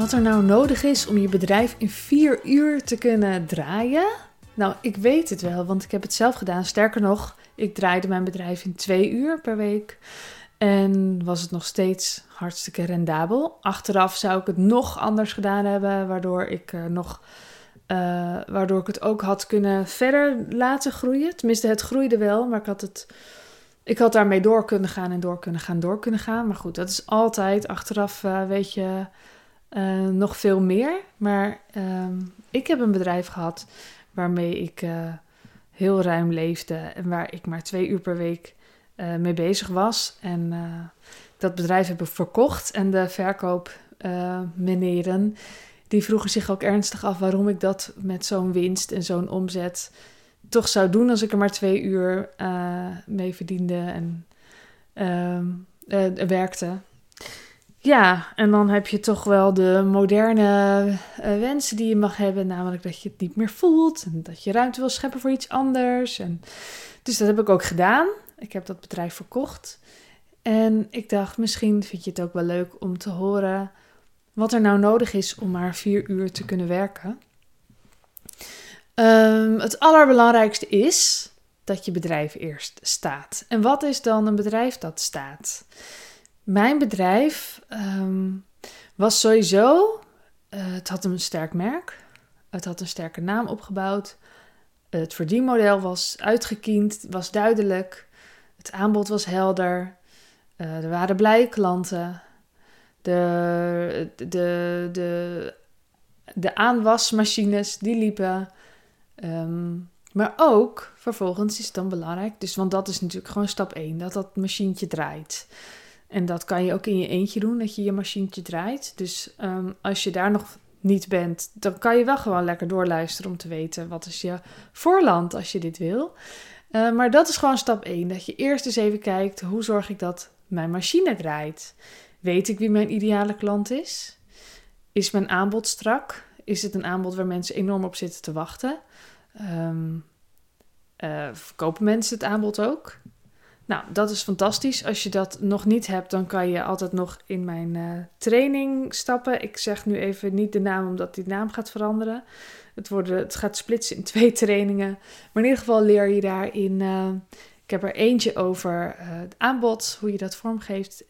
Wat er nou nodig is om je bedrijf in vier uur te kunnen draaien? Nou, ik weet het wel, want ik heb het zelf gedaan. Sterker nog, ik draaide mijn bedrijf in twee uur per week. En was het nog steeds hartstikke rendabel. Achteraf zou ik het nog anders gedaan hebben, waardoor ik uh, nog. Uh, waardoor ik het ook had kunnen verder laten groeien. Tenminste, het groeide wel, maar ik had het. Ik had daarmee door kunnen gaan en door kunnen gaan, door kunnen gaan. Maar goed, dat is altijd achteraf, uh, weet je, nog veel meer. Maar ehm, ik heb een bedrijf gehad waarmee ik heel ruim leefde en waar ik maar twee uur per week uh, mee bezig was. En dat bedrijf hebben verkocht. En de verkoopmeneren, die vroegen zich ook ernstig af waarom ik dat met zo'n winst en zo'n omzet toch zou doen als ik er maar twee uur mee verdiende en ehm, werkte. Ja, en dan heb je toch wel de moderne wensen die je mag hebben, namelijk dat je het niet meer voelt en dat je ruimte wil scheppen voor iets anders. En, dus dat heb ik ook gedaan. Ik heb dat bedrijf verkocht. En ik dacht, misschien vind je het ook wel leuk om te horen wat er nou nodig is om maar vier uur te kunnen werken. Um, het allerbelangrijkste is dat je bedrijf eerst staat. En wat is dan een bedrijf dat staat? Mijn bedrijf um, was sowieso, uh, het had een sterk merk, het had een sterke naam opgebouwd, het verdienmodel was uitgekiend, was duidelijk. Het aanbod was helder. Uh, er waren blije klanten. De, de, de, de aanwasmachines die liepen. Um, maar ook vervolgens is het dan belangrijk. Dus, want dat is natuurlijk gewoon stap 1: dat dat machientje draait. En dat kan je ook in je eentje doen, dat je je machientje draait. Dus um, als je daar nog niet bent, dan kan je wel gewoon lekker doorluisteren om te weten wat is je voorland als je dit wil. Uh, maar dat is gewoon stap 1. Dat je eerst eens even kijkt, hoe zorg ik dat mijn machine draait? Weet ik wie mijn ideale klant is? Is mijn aanbod strak? Is het een aanbod waar mensen enorm op zitten te wachten? Um, uh, verkopen mensen het aanbod ook? Nou, dat is fantastisch. Als je dat nog niet hebt, dan kan je altijd nog in mijn uh, training stappen. Ik zeg nu even niet de naam, omdat die naam gaat veranderen. Het, worden, het gaat splitsen in twee trainingen. Maar in ieder geval leer je daarin. Uh, ik heb er eentje over uh, het aanbod, hoe je dat vormgeeft.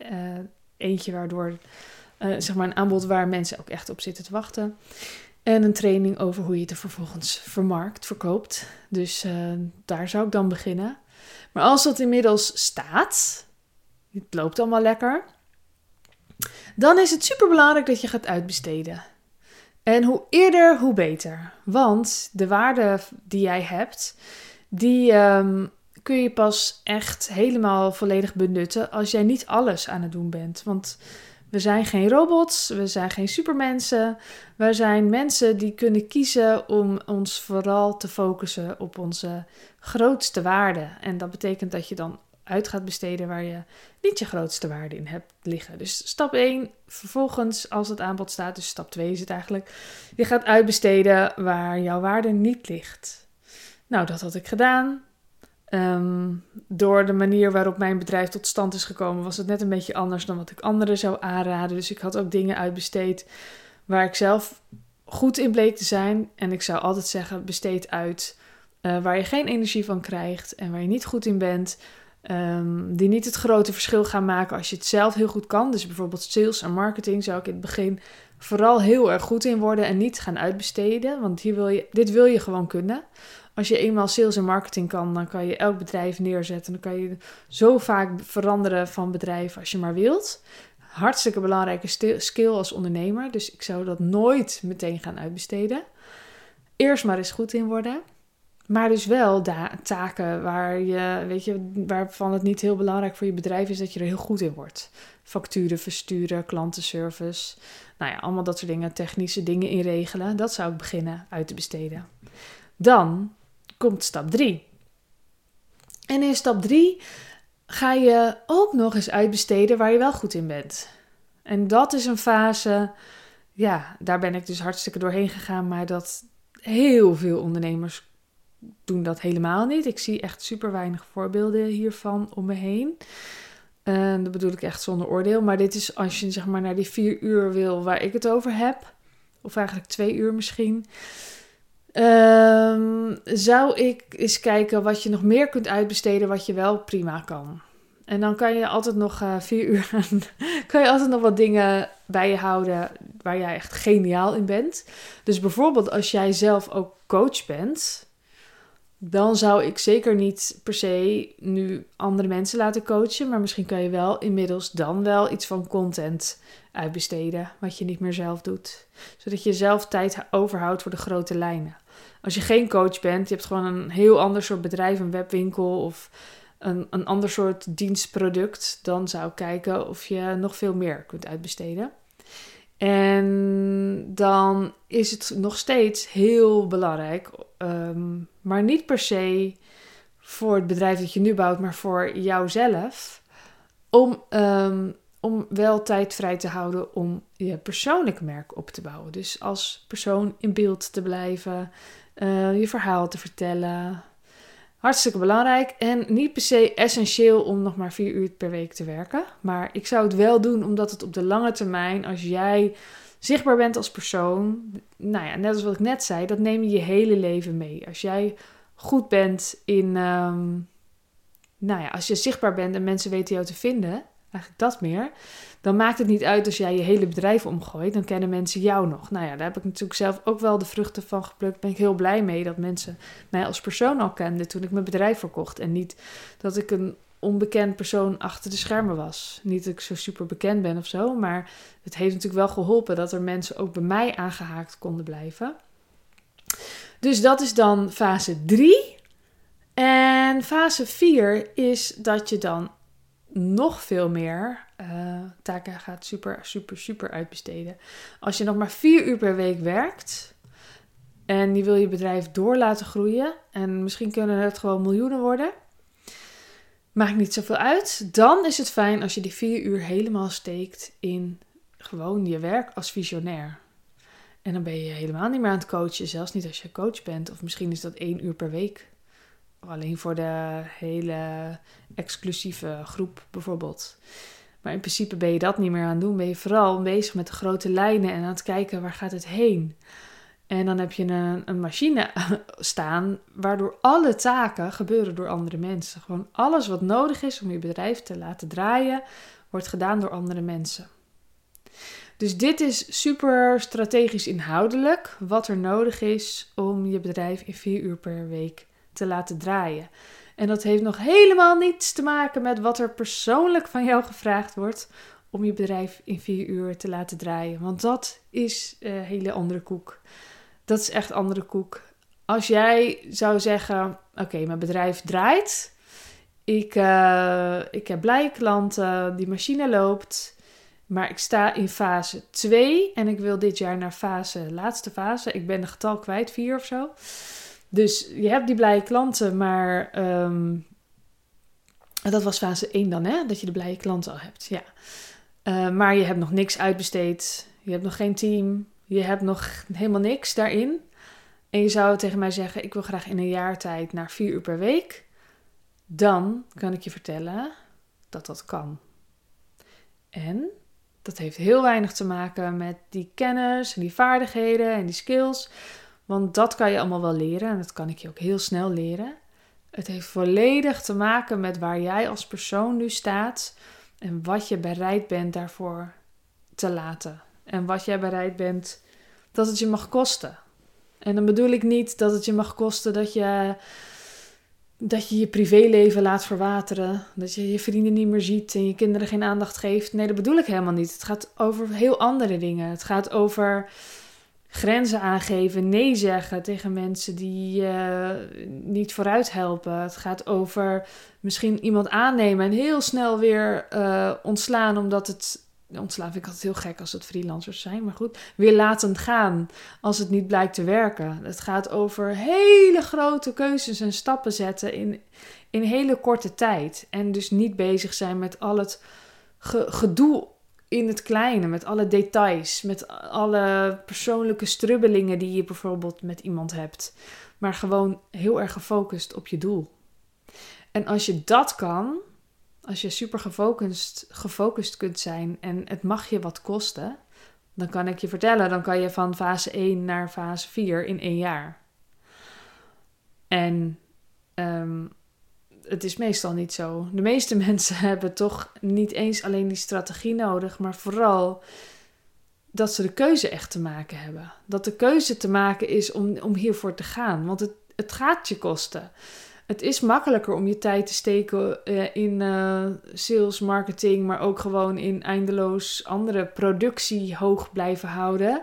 Eentje waardoor, zeg maar, een aanbod waar mensen ook echt op zitten te wachten. En een training over hoe je het er vervolgens vermarkt, verkoopt. Dus daar zou ik dan beginnen. Maar als dat inmiddels staat, het loopt allemaal lekker, dan is het super belangrijk dat je gaat uitbesteden. En hoe eerder, hoe beter. Want de waarde die jij hebt, die um, kun je pas echt helemaal volledig benutten als jij niet alles aan het doen bent. Want we zijn geen robots, we zijn geen supermensen. We zijn mensen die kunnen kiezen om ons vooral te focussen op onze grootste waarde. En dat betekent dat je dan uit gaat besteden waar je niet je grootste waarde in hebt liggen. Dus stap 1, vervolgens als het aanbod staat, dus stap 2 is het eigenlijk, je gaat uitbesteden waar jouw waarde niet ligt. Nou, dat had ik gedaan. Um, door de manier waarop mijn bedrijf tot stand is gekomen, was het net een beetje anders dan wat ik anderen zou aanraden. Dus ik had ook dingen uitbesteed waar ik zelf goed in bleek te zijn. En ik zou altijd zeggen: besteed uit uh, waar je geen energie van krijgt en waar je niet goed in bent. Um, die niet het grote verschil gaan maken als je het zelf heel goed kan. Dus bijvoorbeeld sales en marketing zou ik in het begin vooral heel erg goed in worden en niet gaan uitbesteden. Want hier wil je, dit wil je gewoon kunnen. Als je eenmaal sales en marketing kan, dan kan je elk bedrijf neerzetten. Dan kan je zo vaak veranderen van bedrijf als je maar wilt. Hartstikke belangrijke skill als ondernemer. Dus ik zou dat nooit meteen gaan uitbesteden. Eerst maar eens goed in worden. Maar dus wel taken waar je, weet je, waarvan het niet heel belangrijk voor je bedrijf is dat je er heel goed in wordt. Facturen versturen, klantenservice. Nou ja, allemaal dat soort dingen, technische dingen inregelen. Dat zou ik beginnen uit te besteden. Dan komt stap 3. En in stap 3 ga je ook nog eens uitbesteden waar je wel goed in bent. En dat is een fase, ja, daar ben ik dus hartstikke doorheen gegaan, maar dat heel veel ondernemers doen dat helemaal niet. Ik zie echt super weinig voorbeelden hiervan om me heen. En dat bedoel ik echt zonder oordeel. Maar dit is als je zeg maar naar die vier uur wil waar ik het over heb. Of eigenlijk twee uur misschien. Ehm, zou ik eens kijken wat je nog meer kunt uitbesteden wat je wel prima kan. En dan kan je altijd nog uh, vier uur kan je altijd nog wat dingen bij je houden waar jij echt geniaal in bent. Dus bijvoorbeeld als jij zelf ook coach bent, dan zou ik zeker niet per se nu andere mensen laten coachen. Maar misschien kan je wel inmiddels dan wel iets van content uitbesteden. Wat je niet meer zelf doet. Zodat je zelf tijd overhoudt voor de grote lijnen. Als je geen coach bent, je hebt gewoon een heel ander soort bedrijf, een webwinkel of een, een ander soort dienstproduct. Dan zou ik kijken of je nog veel meer kunt uitbesteden. En dan is het nog steeds heel belangrijk, ehm, maar niet per se voor het bedrijf dat je nu bouwt, maar voor jouzelf, om, um, om wel tijd vrij te houden om je persoonlijke merk op te bouwen. Dus als persoon in beeld te blijven, uh, je verhaal te vertellen, Hartstikke belangrijk en niet per se essentieel om nog maar vier uur per week te werken. Maar ik zou het wel doen omdat het op de lange termijn, als jij zichtbaar bent als persoon, nou ja, net als wat ik net zei, dat neem je je hele leven mee. Als jij goed bent in, ehm, nou ja, als je zichtbaar bent en mensen weten jou te vinden, eigenlijk dat meer, dan maakt het niet uit als jij je hele bedrijf omgooit. Dan kennen mensen jou nog. Nou ja, daar heb ik natuurlijk zelf ook wel de vruchten van geplukt. Ben ik heel blij mee dat mensen mij als persoon al kenden toen ik mijn bedrijf verkocht. En niet dat ik een onbekend persoon achter de schermen was. Niet dat ik zo super bekend ben of zo, maar het heeft natuurlijk wel geholpen dat er mensen ook bij mij aangehaakt konden blijven. Dus dat is dan fase 3. En fase 4 is dat je dan nog veel meer uh, taken gaat super, super, super uitbesteden. Als je nog maar vier uur per week werkt en je wil je bedrijf door laten groeien en misschien kunnen het gewoon miljoenen worden, maakt niet zoveel uit. Dan is het fijn als je die vier uur helemaal steekt in gewoon je werk als visionair. En dan ben je helemaal niet meer aan het coachen, zelfs niet als je coach bent. Of misschien is dat één uur per week. Alleen voor de hele exclusieve groep bijvoorbeeld. Maar in principe ben je dat niet meer aan het doen. Ben je vooral bezig met de grote lijnen en aan het kijken waar gaat het heen. En dan heb je een, een machine staan waardoor alle taken gebeuren door andere mensen. Gewoon alles wat nodig is om je bedrijf te laten draaien, wordt gedaan door andere mensen. Dus dit is super strategisch inhoudelijk wat er nodig is om je bedrijf in vier uur per week te laten draaien. En dat heeft nog helemaal niets te maken met wat er persoonlijk van jou gevraagd wordt om je bedrijf in vier uur te laten draaien. Want dat is een hele andere koek. Dat is echt andere koek. Als jij zou zeggen: Oké, mijn bedrijf draait. Ik, uh, ik heb blije klanten, die machine loopt. Maar ik sta in fase 2 en ik wil dit jaar naar fase, laatste fase. Ik ben de getal kwijt, 4 of zo. Dus je hebt die blije klanten, maar um, dat was fase 1 dan, hè? Dat je de blije klanten al hebt, ja. Uh, maar je hebt nog niks uitbesteed, je hebt nog geen team, je hebt nog helemaal niks daarin. En je zou tegen mij zeggen, ik wil graag in een jaar tijd naar vier uur per week. Dan kan ik je vertellen dat dat kan. En dat heeft heel weinig te maken met die kennis en die vaardigheden en die skills. Want dat kan je allemaal wel leren en dat kan ik je ook heel snel leren. Het heeft volledig te maken met waar jij als persoon nu staat en wat je bereid bent daarvoor te laten. En wat jij bereid bent dat het je mag kosten. En dan bedoel ik niet dat het je mag kosten dat je dat je je privéleven laat verwateren. Dat je je vrienden niet meer ziet en je kinderen geen aandacht geeft. Nee, dat bedoel ik helemaal niet. Het gaat over heel andere dingen. Het gaat over grenzen aangeven, nee zeggen tegen mensen die uh, niet vooruit helpen. Het gaat over misschien iemand aannemen en heel snel weer uh, ontslaan omdat het. Ontslaan vind ik altijd heel gek als het freelancers zijn, maar goed. Weer laten gaan als het niet blijkt te werken. Het gaat over hele grote keuzes en stappen zetten in, in hele korte tijd. En dus niet bezig zijn met al het gedoe in het kleine, met alle details, met alle persoonlijke strubbelingen die je bijvoorbeeld met iemand hebt, maar gewoon heel erg gefocust op je doel. En als je dat kan, als je super gefocust, gefocust kunt zijn en het mag je wat kosten, dan kan ik je vertellen, dan kan je van fase 1 naar fase 4 in één jaar. En ehm, het is meestal niet zo. De meeste mensen hebben toch niet eens alleen die strategie nodig, maar vooral dat ze de keuze echt te maken hebben. Dat de keuze te maken is om, om hiervoor te gaan. Want het, het gaat je kosten. Het is makkelijker om je tijd te steken uh, in uh, sales, marketing, maar ook gewoon in eindeloos andere productie hoog blijven houden.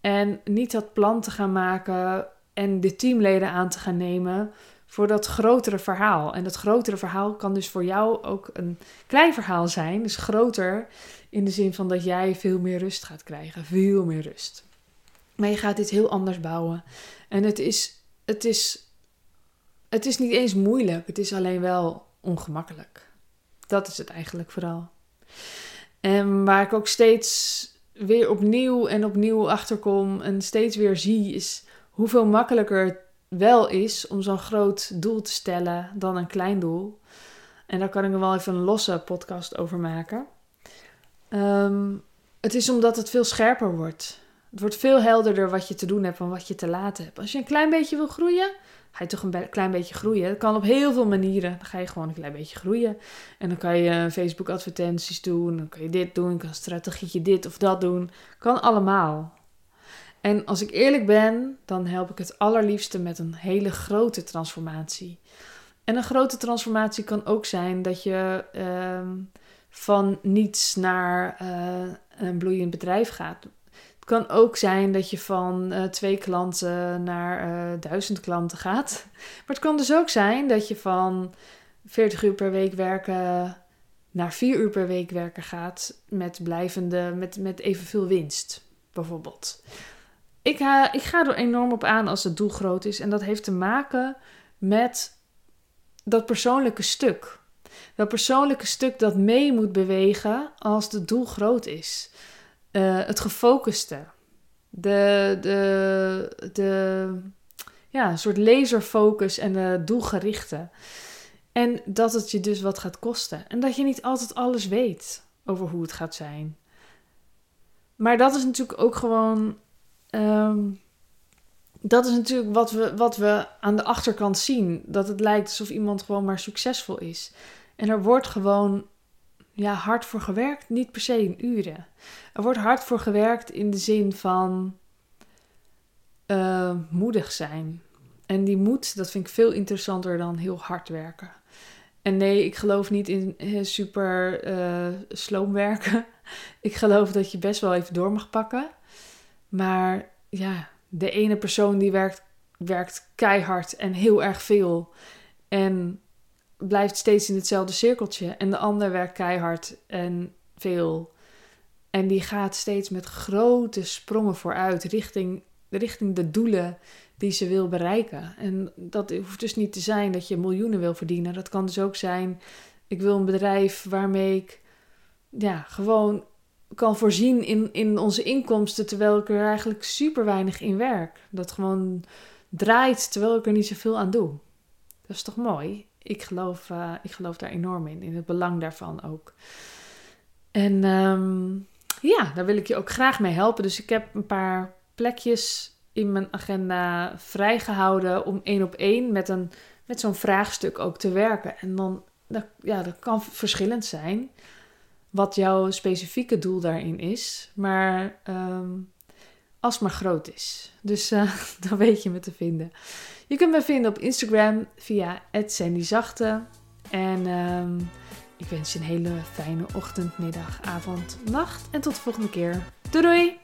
En niet dat plan te gaan maken en de teamleden aan te gaan nemen voor dat grotere verhaal. En dat grotere verhaal kan dus voor jou ook een klein verhaal zijn. Dus groter in de zin van dat jij veel meer rust gaat krijgen. Veel meer rust. Maar je gaat dit heel anders bouwen. En het is, het is, het is niet eens moeilijk. Het is alleen wel ongemakkelijk. Dat is het eigenlijk vooral. En waar ik ook steeds weer opnieuw en opnieuw achterkom en steeds weer zie, is hoeveel makkelijker wel is om zo'n groot doel te stellen dan een klein doel. En daar kan ik er wel even een losse podcast over maken. Ehm, het is omdat het veel scherper wordt. Het wordt veel helderder wat je te doen hebt en wat je te laten hebt. Als je een klein beetje wil groeien, ga je toch een klein beetje groeien. Dat kan op heel veel manieren. Dan ga je gewoon een klein beetje groeien. En dan kan je Facebook advertenties doen. Dan kan je dit doen. Je kan strategietje dit of dat doen. Kan allemaal. En als ik eerlijk ben, dan help ik het allerliefste met een hele grote transformatie. En een grote transformatie kan ook zijn dat je ehm, van niets naar uh, een bloeiend bedrijf gaat. Het kan ook zijn dat je van uh, twee klanten naar uh, duizend klanten gaat. Maar het kan dus ook zijn dat je van 40 uur per week werken naar 4 uur per week werken gaat met blijvende, met, met evenveel winst, bijvoorbeeld. Ik, ik ga er enorm op aan als het doel groot is. En dat heeft te maken met dat persoonlijke stuk. Dat persoonlijke stuk dat mee moet bewegen als het doel groot is. Uh, het gefocuste. De, de, de ja, soort laserfocus en de doelgerichte. En dat het je dus wat gaat kosten. En dat je niet altijd alles weet over hoe het gaat zijn. Maar dat is natuurlijk ook gewoon Um, dat is natuurlijk wat we, wat we aan de achterkant zien. Dat het lijkt alsof iemand gewoon maar succesvol is. En er wordt gewoon ja, hard voor gewerkt, niet per se in uren. Er wordt hard voor gewerkt in de zin van uh, moedig zijn. En die moed, dat vind ik veel interessanter dan heel hard werken. En nee, ik geloof niet in eh, super uh, sloom werken. Ik geloof dat je best wel even door mag pakken. Maar ja, de ene persoon die werkt, werkt keihard en heel erg veel. En blijft steeds in hetzelfde cirkeltje. En de ander werkt keihard en veel. En die gaat steeds met grote sprongen vooruit richting, richting de doelen die ze wil bereiken. En dat hoeft dus niet te zijn dat je miljoenen wil verdienen. Dat kan dus ook zijn: ik wil een bedrijf waarmee ik ja, gewoon kan voorzien in, in onze inkomsten, terwijl ik er eigenlijk super weinig in werk. Dat gewoon draait terwijl ik er niet zoveel aan doe. Dat is toch mooi? Ik geloof, uh, ik geloof daar enorm in, in het belang daarvan ook. En um, ja, daar wil ik je ook graag mee helpen. Dus ik heb een paar plekjes in mijn agenda vrijgehouden om één op één met, een, met zo'n vraagstuk ook te werken. En dan, ja, dat kan verschillend zijn wat jouw specifieke doel daarin is. Maar um, als maar groot is. Dus uh, dan weet je me te vinden. Je kunt me vinden op Instagram via @sandyzachte. En um, ik wens je een hele fijne ochtend, middag, avond, nacht. En tot de volgende keer. Doei doei!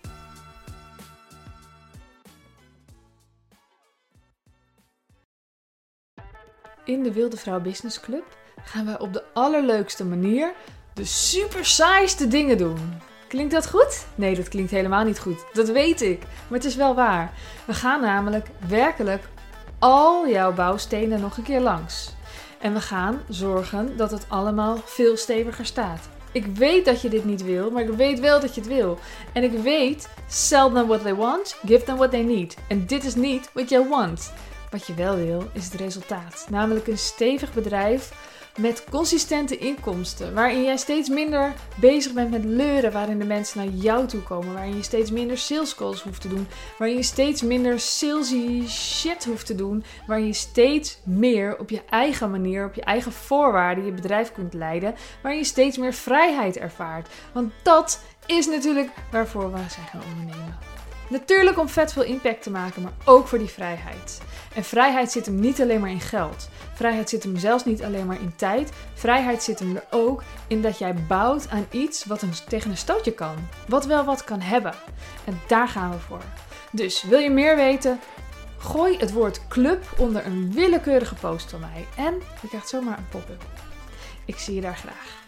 In de Wilde Vrouw Business Club gaan we op de allerleukste manier de super saaiste dingen doen. Klinkt dat goed? Nee, dat klinkt helemaal niet goed. Dat weet ik. Maar het is wel waar. We gaan namelijk werkelijk al jouw bouwstenen nog een keer langs. En we gaan zorgen dat het allemaal veel steviger staat. Ik weet dat je dit niet wil, maar ik weet wel dat je het wil. En ik weet, sell them what they want, give them what they need. En dit is niet what you want. Wat je wel wil, is het resultaat. Namelijk een stevig bedrijf met consistente inkomsten, waarin jij steeds minder bezig bent met leuren, waarin de mensen naar jou toe komen, waarin je steeds minder sales calls hoeft te doen, waarin je steeds minder salesy shit hoeft te doen, waarin je steeds meer op je eigen manier, op je eigen voorwaarden je bedrijf kunt leiden, waarin je steeds meer vrijheid ervaart. Want dat is natuurlijk waarvoor we zijn gaan ondernemen. Natuurlijk om vet veel impact te maken, maar ook voor die vrijheid. En vrijheid zit hem niet alleen maar in geld. Vrijheid zit hem zelfs niet alleen maar in tijd. Vrijheid zit hem er ook in dat jij bouwt aan iets wat een, tegen een stootje kan. Wat wel wat kan hebben. En daar gaan we voor. Dus wil je meer weten? Gooi het woord club onder een willekeurige post van mij. En je krijgt zomaar een pop-up. Ik zie je daar graag.